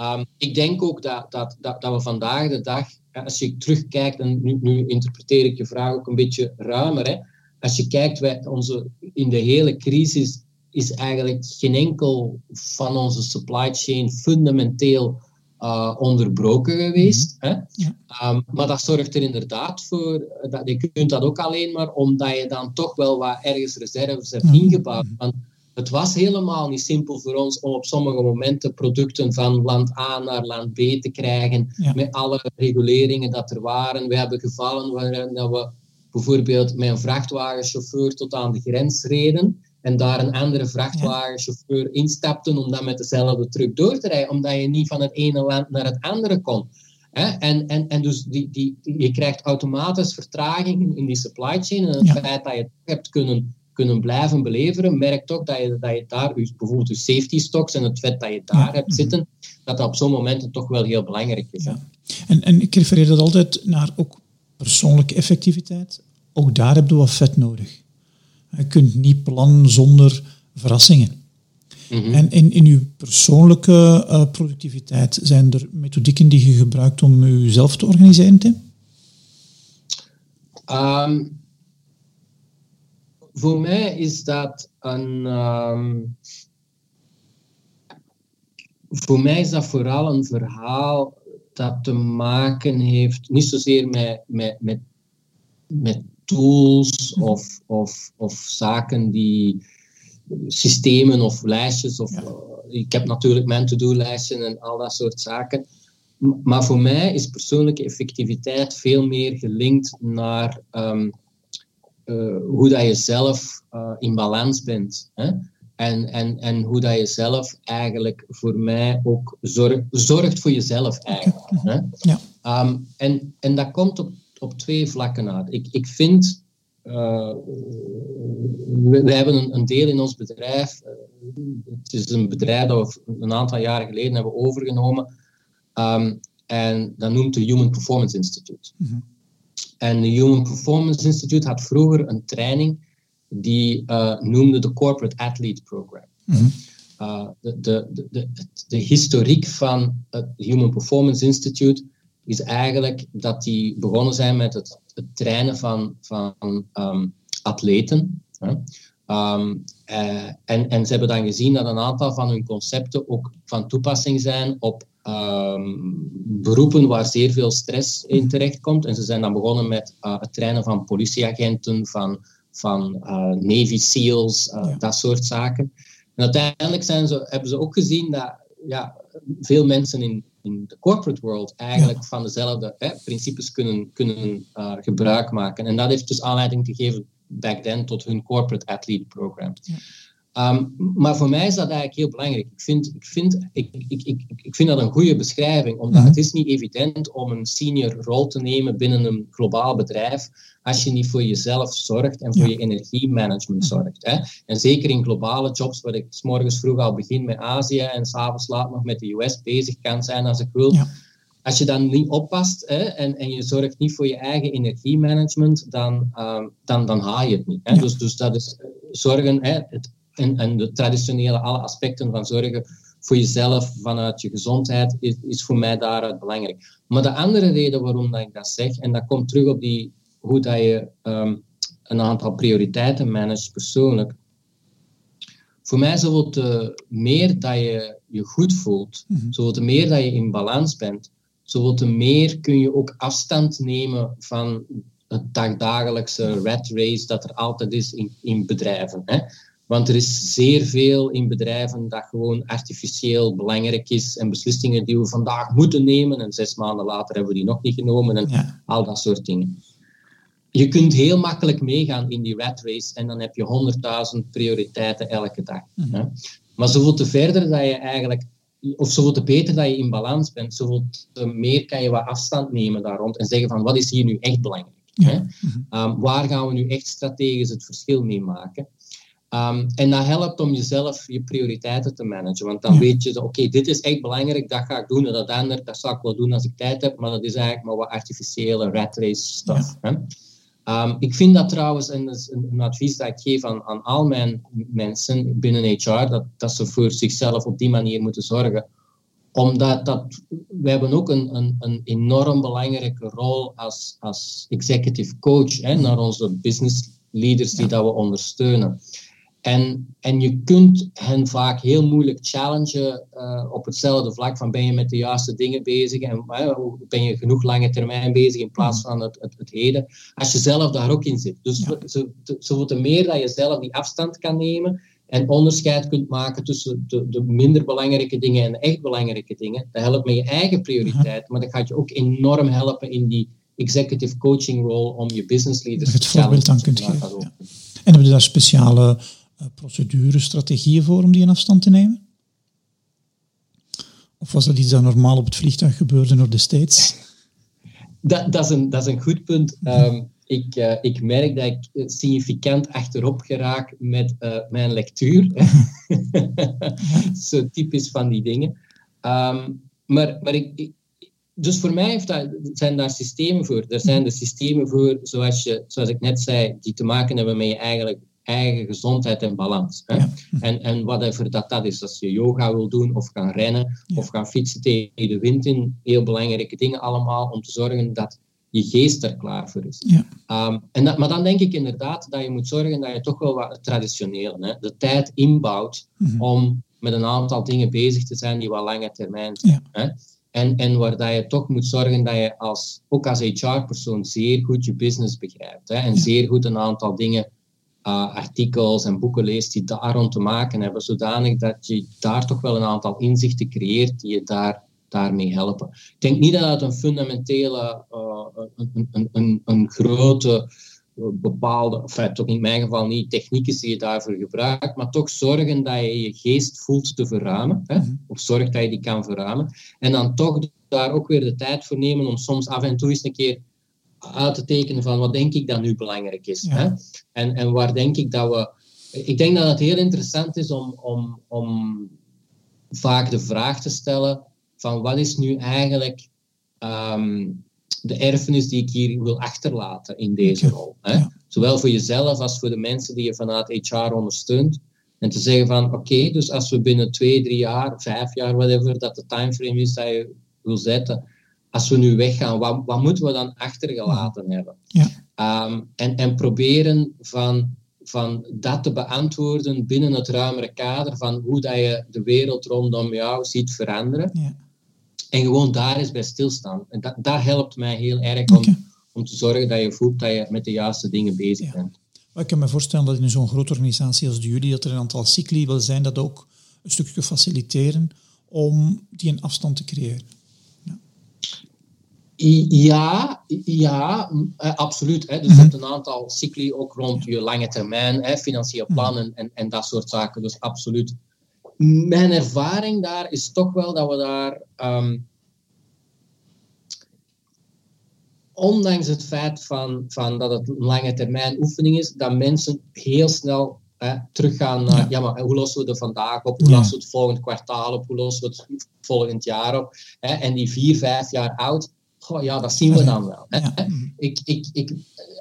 Um, ik denk ook dat, dat, dat, dat we vandaag de dag als je terugkijkt, en nu, nu, interpreteer ik je vraag ook een beetje ruimer, hè, als je kijkt, wij, onze, in de hele crisis is eigenlijk geen enkel van onze supply chain fundamenteel uh, onderbroken geweest. hè? Ja. Um, maar dat zorgt er inderdaad voor, dat, je kunt dat ook alleen maar omdat je dan toch wel wat ergens reserves hebt ingebouwd. Want het was helemaal niet simpel voor ons om op sommige momenten producten van land A naar land B te krijgen, met alle reguleringen dat er waren. We hebben gevallen waarin we bijvoorbeeld met een vrachtwagenchauffeur tot aan de grens reden en daar een andere vrachtwagenchauffeur instapten om dan met dezelfde truck door te rijden, omdat je niet van het ene land naar het andere kon. En, en, en dus die, die, je krijgt automatisch vertragingen in die supply chain en het feit dat je het hebt kunnen kunnen blijven beleveren, merk toch dat je, dat je daar, bijvoorbeeld je safety stocks en het vet dat je daar hebt zitten, dat dat op zo'n momenten toch wel heel belangrijk is. Ja. En, en ik refereer dat altijd naar ook persoonlijke effectiviteit. Ook daar heb je wat vet nodig. Je kunt niet plannen zonder verrassingen. Mhm. En in, in uw persoonlijke uh, productiviteit, zijn er methodieken die je gebruikt om jezelf te organiseren, Tim? Um, voor mij is dat een. Ehm, voor mij is dat vooral een verhaal dat te maken heeft, niet zozeer met, met, met, met tools of, of, of zaken die systemen of lijstjes. Of, eh, ik heb natuurlijk mijn to-do-lijstjes en al dat soort zaken. Maar voor mij is persoonlijke effectiviteit veel meer gelinkt naar ehm, eh, hoe dat je zelf uh, in balans bent. Hè? En, en, en hoe dat je zelf eigenlijk voor mij ook zorg, zorgt voor jezelf eigenlijk. Hè? Ja. Um, en, en dat komt op, op twee vlakken uit. Ik, ik vind, uh, we, we, hebben een, een, deel in ons bedrijf, het is een bedrijf dat we een aantal jaren geleden hebben overgenomen, um, en dat noemt de Human Performance Institute. Mm -hmm. En de Human Performance Institute had vroeger een training die uh, noemde de Corporate Athlete Program. Mm -hmm. uh, de, de, de, de, historiek van het Human Performance Institute is eigenlijk dat die begonnen zijn met het, het trainen van, van um, atleten. Um, uh, en, en ze hebben dan gezien dat een aantal van hun concepten ook van toepassing zijn op um, beroepen waar zeer veel stress in terechtkomt. En ze zijn dan begonnen met uh, het trainen van politieagenten, van, van uh, Navy SEALs, uh, dat soort zaken. En uiteindelijk zijn ze, hebben ze ook gezien dat ja, veel mensen in, in de corporate world eigenlijk van dezelfde hè, principes kunnen, kunnen gebruik maken. En dat heeft dus aanleiding gegeven back then tot hun corporate athlete program. Um, maar voor mij is dat eigenlijk heel belangrijk. Ik vind, ik vind, ik, ik, ik, ik vind dat een goede beschrijving, omdat mhm. het is niet evident om een senior rol te nemen binnen een globaal bedrijf als je niet voor jezelf zorgt en voor je energiemanagement mhm. zorgt. Hè. En zeker in globale jobs, waar ik s morgens vroeg al begin met Azië en s'avonds laat nog met de US bezig kan zijn als ik wil. Als je dan niet oppast hè, en, en je zorgt niet voor je eigen energiemanagement, dan, um, dan, dan haal je het niet. Hè. Dus, dus dat is zorgen, hè, het en, en de traditionele alle aspecten van zorgen voor jezelf vanuit je gezondheid is, is voor mij daaruit belangrijk. Maar de andere reden waarom dat ik dat zeg, en dat komt terug op die, hoe dat je um, een aantal prioriteiten managt persoonlijk. Voor mij zoveel te meer dat je je goed voelt, mm -hmm. te meer dat je in balans bent, zoveel te meer kun je ook afstand nemen van het dagdagelijkse rat race dat er altijd is in, in bedrijven. Hè? Want er is zeer veel in bedrijven dat gewoon artificieel belangrijk is en beslissingen die we vandaag moeten nemen en zes maanden later hebben we die nog niet genomen en al dat soort dingen. Je kunt heel makkelijk meegaan in die rat race en dan heb je honderdduizend prioriteiten elke dag. Mm -hmm. Maar zoveel te verder dat je eigenlijk, of zoveel te beter dat je in balans bent, zoveel te meer kan je wat afstand nemen daar rond en zeggen van wat is hier nu echt belangrijk? Ja. Hè? Mm -hmm. um, waar gaan we nu echt strategisch het verschil mee maken? Um, en dat helpt om jezelf je prioriteiten te managen. Want dan weet je, oké, dit is echt belangrijk, dat ga ik doen. En dat andere, dat zal ik wel doen als ik tijd heb. Maar dat is eigenlijk maar wat artificiële rat race stuff. Hè? Um, ik vind dat trouwens, en dat is een, een, advies dat ik geef aan, aan al mijn mensen binnen HR, dat, dat ze voor zichzelf op die manier moeten zorgen. Omdat dat, we hebben ook een, een, een enorm belangrijke rol als, als executive coach hè, naar onze business leaders die dat we ondersteunen. En, en je kunt hen vaak heel moeilijk challengen uh, op hetzelfde vlak van ben je met de juiste dingen bezig en uh, ben je genoeg lange termijn bezig in plaats van het, het, het heden. Als je zelf daar ook in zit. Dus ja. zo, te meer dat je zelf die afstand kan nemen en onderscheid kunt maken tussen de, de minder belangrijke dingen en de echt belangrijke dingen. Dat helpt met je eigen prioriteit, maar dat gaat je ook enorm helpen in die executive coaching role om je business leaders het voorbeeld dan kunt geven. Ja. En hebben we daar speciale procedures, strategieën voor om die in afstand te nemen? Of was dat iets dat normaal op het vliegtuig gebeurde naar de? Dat, dat, is, een, dat is een goed punt. Um, ik, uh, ik merk dat ik significant achterop geraak met uh, mijn lectuur. Zo typisch van die dingen. Um, maar maar ik, ik, dus voor mij heeft dat, zijn daar systemen voor. Er zijn de systemen voor, zoals, je, zoals ik net zei, die te maken hebben met je eigenlijk eigen gezondheid en balans. Hè? Ja. En, en whatever dat, dat is, als je yoga wil doen of gaan rennen ja. of gaan fietsen tegen de wind in, heel belangrijke dingen allemaal om te zorgen dat je geest er klaar voor is. Ja. Um, en dat, maar dan denk ik inderdaad dat je moet zorgen dat je toch wel wat traditioneel, hè, de tijd inbouwt mm -hmm. om met een aantal dingen bezig te zijn die wat lange termijn zijn. Hè? En, en waar dat je toch moet zorgen dat je als, ook als HR-persoon zeer goed je business begrijpt. Hè, en zeer goed een aantal dingen, artikels en boeken leest die daar rond te maken hebben, zodanig dat je daar toch wel een aantal inzichten creëert die je daar, daarmee helpen. Ik denk niet dat het een fundamentele, uh, een, een, een, een grote bepaalde, enfin, toch in mijn geval niet, technieken die je daarvoor gebruikt, maar toch zorgen dat je je geest voelt te verruimen, hè? Mhm. of zorg dat je die kan verruimen. En dan toch daar ook weer de tijd voor nemen om soms af en toe eens een keer uit te tekenen van wat denk ik dat nu belangrijk is. Hè? En, en waar denk ik dat we... Ik denk dat het heel interessant is om, om, om vaak de vraag te stellen van wat is nu eigenlijk ehm, de erfenis die ik hier wil achterlaten in deze rol. Hè? Zowel voor jezelf als voor de mensen die je vanuit HR ondersteunt. En te zeggen van, oké, dus als we binnen twee, drie jaar, vijf jaar, whatever, dat de timeframe is dat je wil zetten, als we nu weggaan, wat, wat moeten we dan achtergelaten hebben? Ja. Ehm, en, en proberen van, van dat te beantwoorden binnen het ruimere kader van hoe dat je de wereld rondom jou ziet veranderen. Ja. En gewoon daar eens bij stilstaan. En dat, dat helpt mij heel erg om, om te zorgen dat je voelt dat je met de juiste dingen bezig bent. ik kan me voorstellen dat in zo'n grote organisatie als de jullie, dat er een aantal cycli wil zijn dat ook een stukje faciliteren om die een afstand te creëren. Ja, ja, eh, absoluut. Hè. Dus je hebt een aantal cycli ook rond je lange termijn, hè, financieel plannen en, en dat soort zaken. Dus absoluut mijn ervaring daar is toch wel dat we daar, ehm, ondanks het feit van, van dat het een lange termijn oefening is, dat mensen heel snel hè, teruggaan naar, ja. maar hoe lossen we het vandaag op, hoe lossen we het volgend kwartaal op, hoe lossen we het volgend jaar op. Hè, en die vier, vijf jaar oud, goh, ja, dat zien we dan wel. Hè. Ik, ik, ik,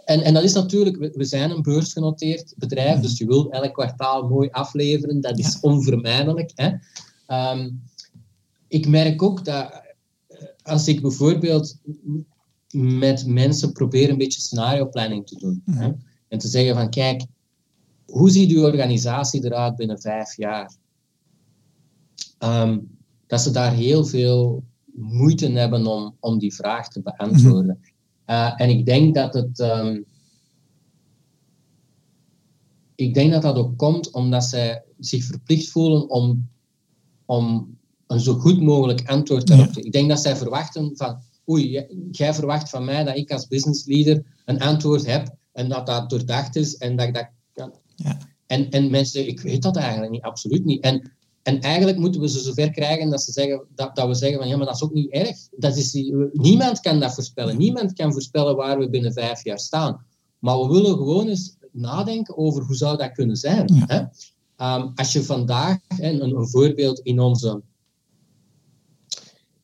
en, en dat is natuurlijk, we, zijn een beursgenoteerd bedrijf, dus je wilt elk kwartaal mooi afleveren, dat is onvermijdelijk. Hè. Ehm, ik merk ook dat eh, als ik bijvoorbeeld met mensen probeer een beetje scenario planning te doen. Hè, en te zeggen van, kijk, hoe ziet uw organisatie eruit binnen vijf jaar? Um, dat ze daar heel veel moeite hebben om, om die vraag te beantwoorden. Uh, en ik denk dat het. Um, ik denk dat dat ook komt omdat zij zich verplicht voelen om, om een zo goed mogelijk antwoord te geven. Ik denk dat zij verwachten van. Oei, jij verwacht van mij dat ik als business leader een antwoord heb en dat dat doordacht is en dat ik dat kan. Ja. En, en mensen, ik weet dat eigenlijk niet, absoluut niet. En en eigenlijk moeten we ze zover krijgen dat, ze zeggen, dat, dat we zeggen van ja, maar dat is ook niet erg. Dat is, niemand kan dat voorspellen. Niemand kan voorspellen waar we binnen vijf jaar staan. Maar we willen gewoon eens nadenken over hoe zou dat kunnen zijn. Hè? Um, als je vandaag, een, een voorbeeld in onze,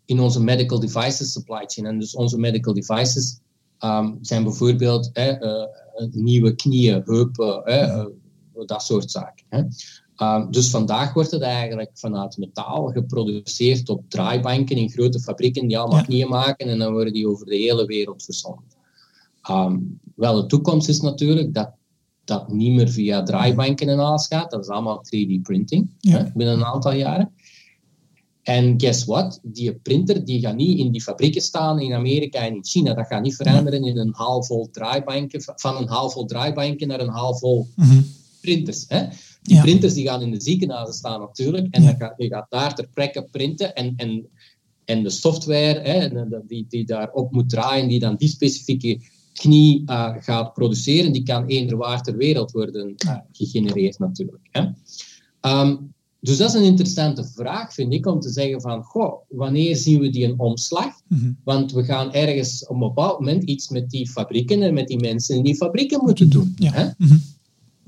in onze medical devices supply chain, en dus onze medical devices um, zijn bijvoorbeeld hè, uh, nieuwe knieën, heupen, hè, uh, dat soort zaken. Hè. Ehm, dus vandaag wordt het eigenlijk vanuit metaal geproduceerd op draaibanken in grote fabrieken die allemaal knieën maken en dan worden die over de hele wereld verzonden. Um, wel, de toekomst is natuurlijk dat dat niet meer via draaibanken en alles gaat. Dat is allemaal 3D-printing binnen een aantal jaren. En guess what? Die printer die gaat niet in die fabrieken staan in Amerika en in China. Dat gaat niet veranderen in een halfvol draaibanken, van een halfvol draaibanken naar een halfvol mm printers. Hè? Die printers die gaan in de ziekenhuizen staan natuurlijk. En dan gaat, je gaat daar ter plekke printen. En, en, en de software hè, die, die daarop moet draaien, die dan die specifieke knie uh, gaat produceren, die kan eender waar ter wereld worden uh, gegenereerd natuurlijk. Hè. Um, dus dat is een interessante vraag, vind ik, om te zeggen van, goh, wanneer zien we die een omslag? Mhm. Want we gaan ergens op een bepaald moment iets met die fabrieken en met die mensen in die fabrieken moeten doen. Ja. Hè? Mhm.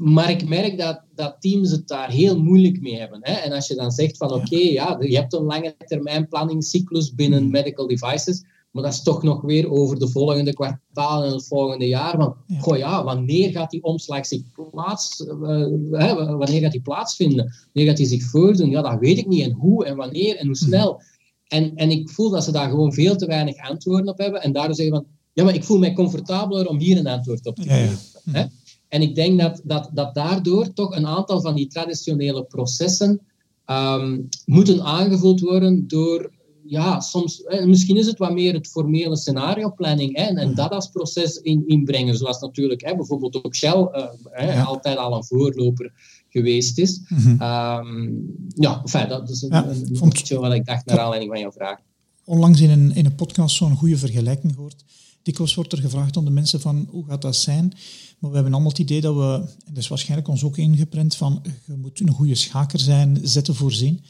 Maar ik merk dat, dat teams het daar heel moeilijk mee hebben. Hè? En als je dan zegt van oké, ja, je hebt een lange termijn planningscyclus binnen medical devices, maar dat is toch nog weer over de volgende kwartaal en het volgende jaar. Want, ja. Goh, ja, wanneer gaat die omslag zich plaats, uh, wanneer gaat die plaatsvinden? Wanneer gaat die zich voordoen? Ja, dat weet ik niet. En hoe en wanneer en hoe snel. En, en ik voel dat ze daar gewoon veel te weinig antwoorden op hebben. En daardoor zeggen van, ja, maar ik voel mij comfortabeler om hier een antwoord op te geven. Hè? En ik denk dat, dat, dat daardoor toch een aantal van die traditionele processen um, moeten aangevuld worden door ja, soms, misschien is het wat meer het formele scenarioplanning hè, en dat als proces in, inbrengen, zoals natuurlijk hè, bijvoorbeeld ook Shell uh, altijd al een voorloper geweest is. Mm -hmm. ja, enfin, dat is een, ja, een, een wat ik dacht naar aanleiding van jouw vraag. Onlangs in een, in een podcast zo'n goede vergelijking gehoord. Dikwijls wordt er gevraagd aan de mensen van hoe gaat dat zijn? Maar we hebben allemaal het idee dat we, en dat is waarschijnlijk ons ook ingeprent, van je moet een goede schaker zijn, zetten voorzien.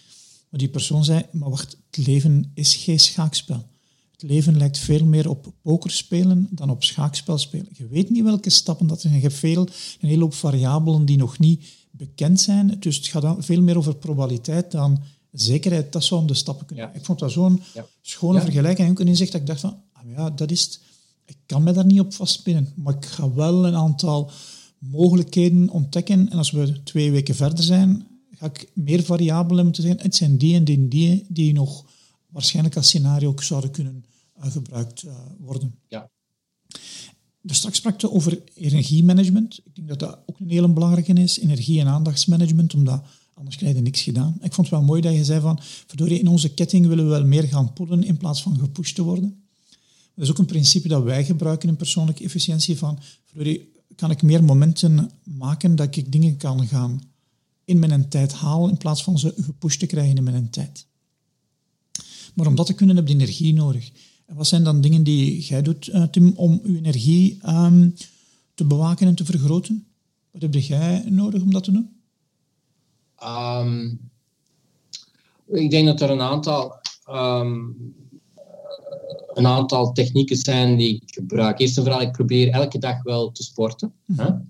Maar die persoon zei, maar wacht, het leven is geen schaakspel. Het leven lijkt veel meer op pokerspelen dan op schaakspel spelen. Je weet niet welke stappen dat zijn. Je hebt veel, een hele hoop variabelen die nog niet bekend zijn. Dus het gaat veel meer over probabiliteit dan zekerheid. Dat zou om de stappen kunnen. Ja. Ik vond dat zo'n schone vergelijking en ook een inzicht dat ik dacht van, ah, ja, dat is het. Ik kan me daar niet op vastpinnen, maar ik ga wel een aantal mogelijkheden ontdekken. En als we twee weken verder zijn, ga ik meer variabelen te zeggen. Het zijn die en die en die die nog waarschijnlijk als scenario zouden kunnen uh, gebruikt uh, worden. Ja. Dus straks sprak je over energiemanagement. Ik denk dat dat ook een hele belangrijke is. Energie- en aandachtsmanagement, omdat anders krijg je niks gedaan. Ik vond het wel mooi dat je zei van, verdorie, in onze ketting willen we wel meer gaan pullen in plaats van gepusht te worden. Dat is ook een principe dat wij gebruiken in persoonlijke efficiëntie van, kan ik meer momenten maken dat ik dingen kan gaan in mijn tijd halen in plaats van ze gepusht te krijgen in mijn tijd. Maar om dat te kunnen heb je energie nodig. En wat zijn dan dingen die jij doet, uh, Tim, om je energie um, te bewaken en te vergroten? Wat heb jij nodig om dat te doen? Um, ik denk dat er een aantal, um, een aantal technieken zijn die ik gebruik. Eerst en vooral, ik probeer elke dag wel te sporten. Mm -hmm.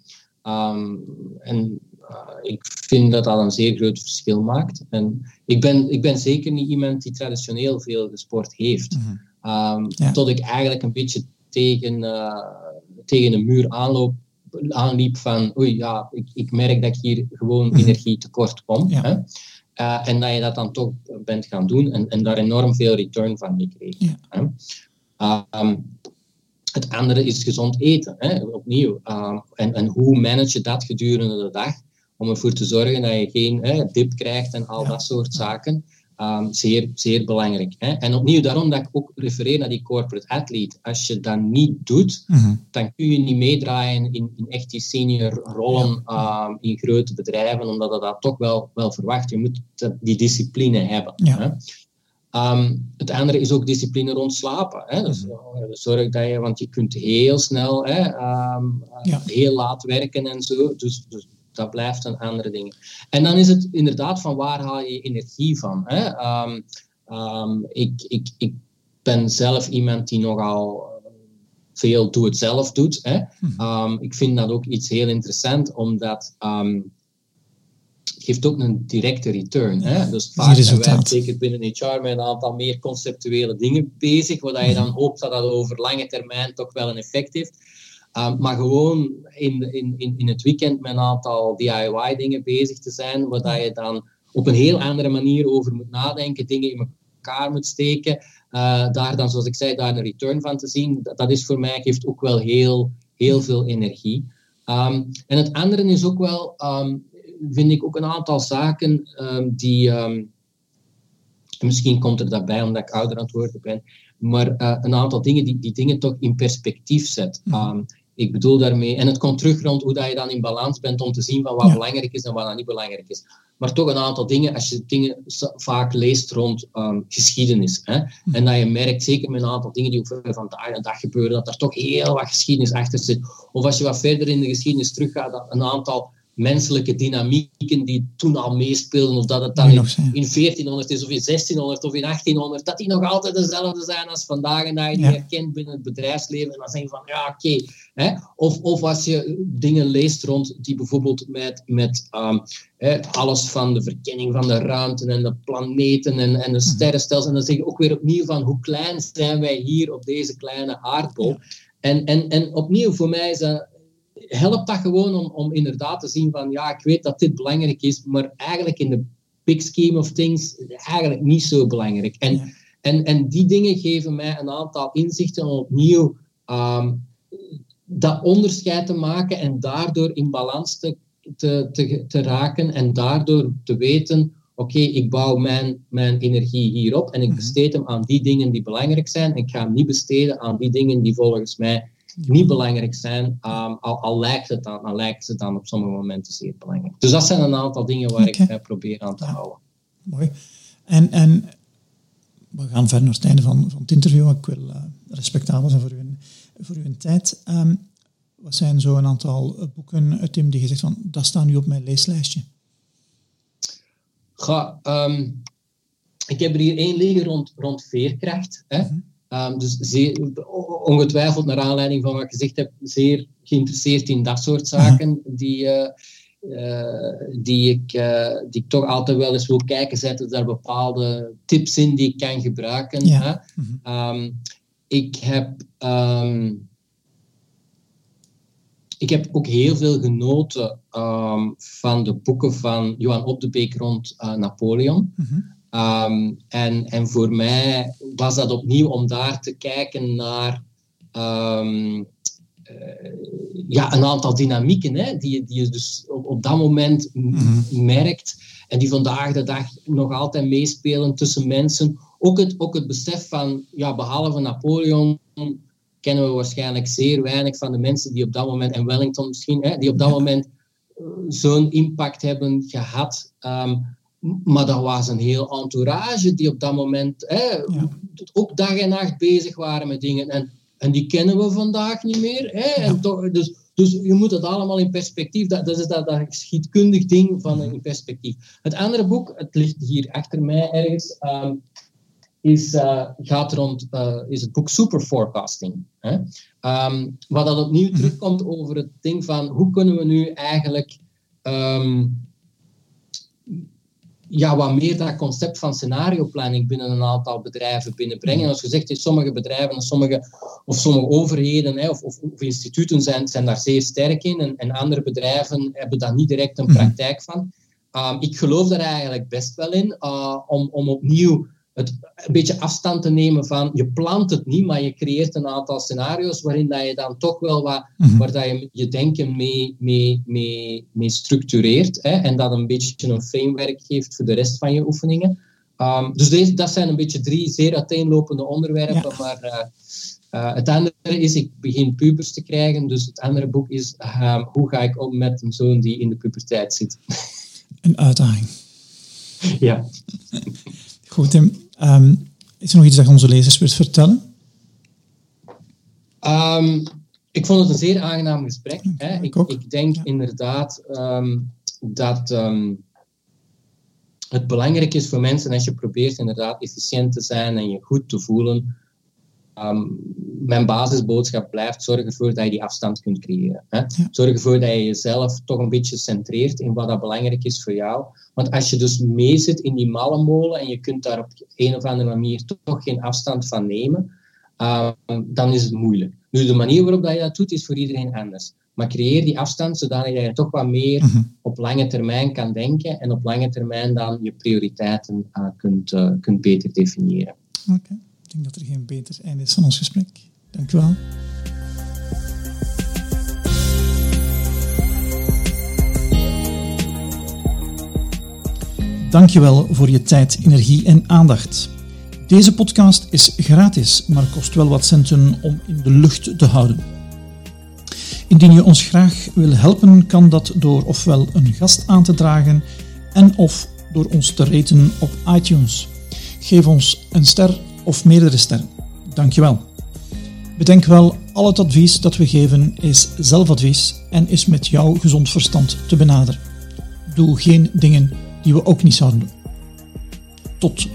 en uh, ik vind dat dat een zeer groot verschil maakt. En ik ben, ik ben zeker niet iemand die traditioneel veel gesport heeft. Mm -hmm. um, Tot ik eigenlijk een beetje tegen, uh, tegen een muur aanloop, aanliep van oei, ja, ik, ik merk dat ik hier gewoon mm -hmm. energie tekort kom. Ja. Hè? Uh, en dat je dat dan toch bent gaan doen en, en daar enorm veel return van gekregen. Ja. Hè? Um, het andere is gezond eten, hè, opnieuw. Uh, en, en hoe manage je dat gedurende de dag? om ervoor te zorgen dat je geen hè, dip krijgt en al dat soort zaken. Um, zeer, zeer belangrijk. Hè? En opnieuw, daarom dat ik ook refereer naar die corporate athlete. Als je dat niet doet, mhm. dan kun je niet meedraaien in, in echt die senior rollen um, in grote bedrijven, omdat dat, dat toch wel, wel verwacht. Je moet die discipline hebben. Hè? Um, het andere is ook discipline rond slapen. Hè? Dus, mhm. zorg dat je, want je kunt heel snel hè, um, ja. heel laat werken en zo. Dus, dus dat blijft een andere ding. En dan is het inderdaad van waar haal je energie van? Hè? Um, um, ik, ik, ik ben zelf iemand die nogal veel doe-het-zelf doet. Hè? Um, ik vind dat ook iets heel interessant, omdat um, geeft ook een directe return. Hè? Dus vaak zijn wij zeker binnen HR met een aantal meer conceptuele dingen bezig, waar je dan hoopt dat dat over lange termijn toch wel een effect heeft. Um, maar gewoon in, in, in, in het weekend met een aantal DIY-dingen bezig te zijn, waar je dan op een heel andere manier over moet nadenken, dingen in elkaar moet steken. Uh, daar dan, zoals ik zei, daar een return van te zien, dat, dat is voor mij, geeft ook wel heel, heel veel energie. Um, en het andere is ook wel, um, vind ik ook een aantal zaken die, misschien komt er daarbij omdat ik ouder aan het worden ben, maar uh, een aantal dingen die, die dingen toch in perspectief zet. Um, ik bedoel daarmee, en het komt terug rond hoe dat je dan in balans bent om te zien van wat belangrijk is en wat dan niet belangrijk is. Maar toch een aantal dingen, als je dingen vaak leest rond um, geschiedenis, hè, hm. en dat je merkt, zeker met een aantal dingen die ook van dag en dag gebeuren, dat er toch heel wat geschiedenis achter zit. Of als je wat verder in de geschiedenis teruggaat, dat een aantal menselijke dynamieken die toen al meespeelden, of dat het dan in, in, 1400 is, of in 1600 of in 1800, dat die nog altijd dezelfde zijn als vandaag en dat je die herkent binnen het bedrijfsleven en dan zeg je van, ja, oké. Okay, of, of als je dingen leest rond die bijvoorbeeld met, met um, alles van de verkenning van de ruimte en de planeten en, en de mhm. sterrenstelsel, en dan zeg je ook weer opnieuw van, hoe klein zijn wij hier op deze kleine aardbol. En, en, en opnieuw, voor mij is dat helpt dat gewoon om, om inderdaad te zien van ja, ik weet dat dit belangrijk is, maar eigenlijk in de big scheme of things eigenlijk niet zo belangrijk. En, en, en die dingen geven mij een aantal inzichten om opnieuw um, dat onderscheid te maken en daardoor in balans te, te, te, te raken en daardoor te weten oké, ik bouw mijn, mijn energie hierop en ik Mhm. besteed hem aan die dingen die belangrijk zijn. En ik ga hem niet besteden aan die dingen die volgens mij niet belangrijk zijn, um, al, al, lijkt het dan, al lijkt het dan op sommige momenten zeer belangrijk. Dus dat zijn een aantal dingen waar ik uh, probeer aan te Ja. houden. Mooi. En, en we gaan verder naar het einde van, van het interview. Ik wil uh, respectabel zijn voor uw, voor uw tijd. Um, wat zijn zo een aantal uh, boeken, Tim, die je zegt van, dat staan nu op mijn leeslijstje? Ga, um, ik heb er hier één liggen rond, rond veerkracht. Hè? Mhm. Um, dus zeer, ongetwijfeld naar aanleiding van wat ik gezegd heb, zeer geïnteresseerd in dat soort zaken die, uh, uh, die, ik, uh, die ik toch altijd wel eens wil kijken. Zetten daar bepaalde tips in die ik kan gebruiken. Ja. Hè? Um, ik heb... Um, ik heb ook heel veel genoten van de boeken van Johan Op de Beek rond Napoleon. Mhm. Um, en, en voor mij was dat opnieuw om daar te kijken naar um, uh, ja, een aantal dynamieken hè, die, die je dus op, op dat moment Mhm. merkt en die vandaag de dag nog altijd meespelen tussen mensen. Ook het, ook het besef van, ja, behalve Napoleon kennen we waarschijnlijk zeer weinig van de mensen die op dat moment, en Wellington misschien, hè, die op dat moment uh, zo'n impact hebben gehad. Um, maar dat was een heel entourage die op dat moment hè, Ja. ook dag en nacht bezig waren met dingen. En, en die kennen we vandaag niet meer. Hè? En toch, dus, dus je moet het allemaal in perspectief. Dat, dat is dat, dat geschiedkundig ding van in perspectief. Het andere boek, het ligt hier achter mij ergens, um, is, uh, gaat rond, uh, is het boek Super Forecasting. Hè? Um, wat dat opnieuw Mhm. terugkomt over het ding van hoe kunnen we nu eigenlijk um, ja, wat meer dat concept van scenarioplanning binnen een aantal bedrijven binnenbrengen. En als gezegd is, sommige bedrijven sommige, of sommige overheden hè, of, of, of, instituten zijn, zijn daar zeer sterk in en, en andere bedrijven hebben daar niet direct een praktijk van. Um, ik geloof daar eigenlijk best wel in uh, om, om opnieuw het een beetje afstand te nemen van je plant het niet, maar je creëert een aantal scenario's waarin dat je dan toch wel wat, Mhm. waar dat je je denken mee, mee, mee, mee structureert hè, en dat een beetje een framework geeft voor de rest van je oefeningen. Um, dus deze, dat zijn een beetje drie zeer uiteenlopende onderwerpen, Ja. maar uh, uh, het andere is, ik begin pubers te krijgen, dus het andere boek is, um, hoe ga ik om met een zoon die in de puberteit zit. Een uitdaging. ja. Goed, Tim. Um, is er nog iets dat je onze lezers wilt vertellen? Um, ik vond het een zeer aangenaam gesprek. Hè. Ik, ik, ik, denk ja. inderdaad um, dat het belangrijk is voor mensen als je probeert inderdaad efficiënt te zijn en je goed te voelen. Mijn basisboodschap blijft zorg ervoor dat je die afstand kunt creëren. Hè. Ja. Zorg ervoor dat je jezelf toch een beetje centreert in wat dat belangrijk is voor jou. Want als je dus meezit in die malle molen en je kunt daar op een of andere manier toch geen afstand van nemen, um, dan is het moeilijk. Nu, de manier waarop dat je dat doet, is voor iedereen anders. Maar creëer die afstand zodat je toch wat meer Mhm. op lange termijn kan denken en op lange termijn dan je prioriteiten uh, kunt, uh, kunt beter definiëren. Oké, okay. Denk dat er geen beter einde is van ons gesprek. Dank u wel. Dankjewel voor je tijd, energie en aandacht. Deze podcast is gratis, maar kost wel wat centen om in de lucht te houden. Indien je ons graag wil helpen, kan dat door ofwel een gast aan te dragen en of door ons te raten op iTunes. Geef ons een ster of meerdere sterren. Dankjewel. Bedenk wel, al het advies dat we geven is zelfadvies en is met jouw gezond verstand te benaderen. Doe geen dingen die we ook niet zouden doen. Tot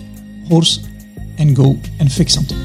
hoors en go en fix something.